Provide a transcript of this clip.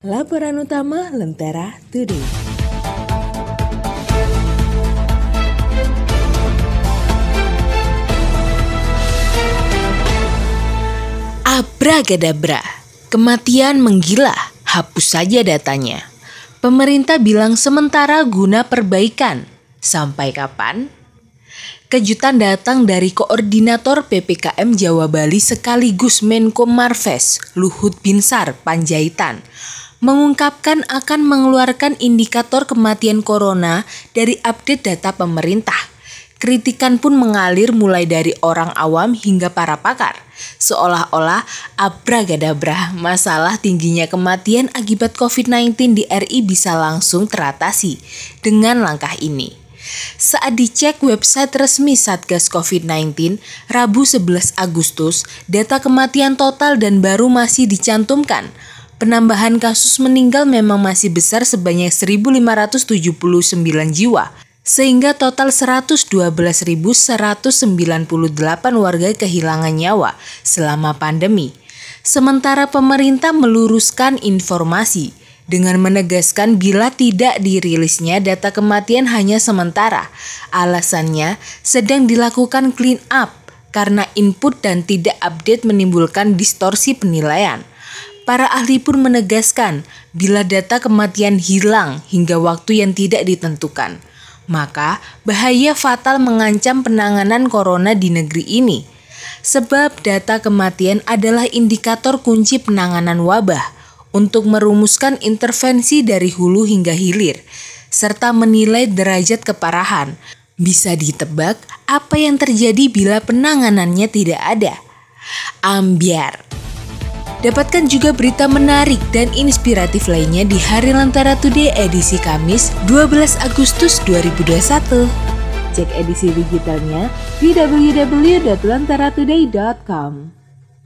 Laporan utama Lentera Today. Abragadabra, kematian menggila, hapus saja datanya. Pemerintah bilang sementara guna perbaikan. Sampai kapan? Kejutan datang dari Koordinator PPKM Jawa Bali sekaligus Menko Marves, Luhut Binsar Panjaitan, mengungkapkan akan mengeluarkan indikator kematian corona dari update data pemerintah. Kritikan pun mengalir mulai dari orang awam hingga para pakar. Seolah-olah abragadabra masalah tingginya kematian akibat COVID-19 di RI bisa langsung teratasi dengan langkah ini. Saat dicek website resmi Satgas COVID-19, Rabu 11 Agustus, data kematian total dan baru masih dicantumkan. Penambahan kasus meninggal memang masih besar sebanyak 1.579 jiwa, sehingga total 112.198 warga kehilangan nyawa selama pandemi. Sementara pemerintah meluruskan informasi dengan menegaskan bila tidak dirilisnya data kematian hanya sementara. Alasannya sedang dilakukan clean up karena input dan tidak update menimbulkan distorsi penilaian. Para ahli pun menegaskan bila data kematian hilang hingga waktu yang tidak ditentukan, maka bahaya fatal mengancam penanganan corona di negeri ini. Sebab data kematian adalah indikator kunci penanganan wabah untuk merumuskan intervensi dari hulu hingga hilir, serta menilai derajat keparahan. Bisa ditebak apa yang terjadi bila penanganannya tidak ada. Ambiar. Dapatkan juga berita menarik dan inspiratif lainnya di Hari Lentera Today edisi Kamis 12 Agustus 2021. Cek edisi digitalnya di www.lenteratoday.com.